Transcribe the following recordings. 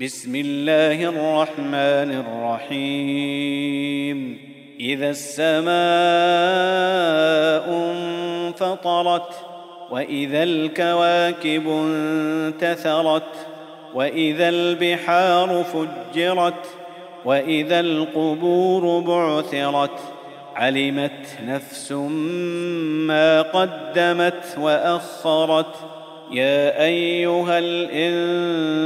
بسم الله الرحمن الرحيم. إذا السماء انفطرت وإذا الكواكب انتثرت وإذا البحار فجرت وإذا القبور بعثرت علمت نفس ما قدمت وأخرت. يا أيها الانسان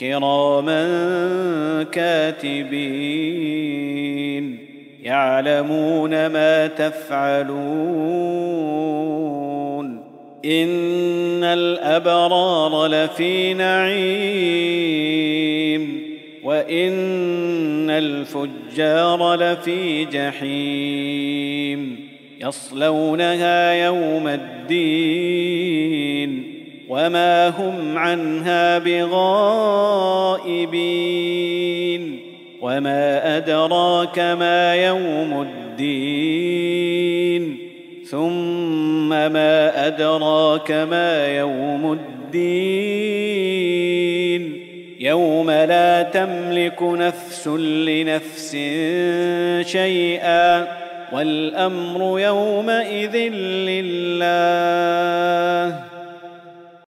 كراما كاتبين يعلمون ما تفعلون إن الأبرار لفي نعيم وإن الفجار لفي جحيم يصلونها يوم الدين وما هم عنها بغائبين وما ادراك ما يوم الدين ثم ما ادراك ما يوم الدين يوم لا تملك نفس لنفس شيئا والامر يومئذ لله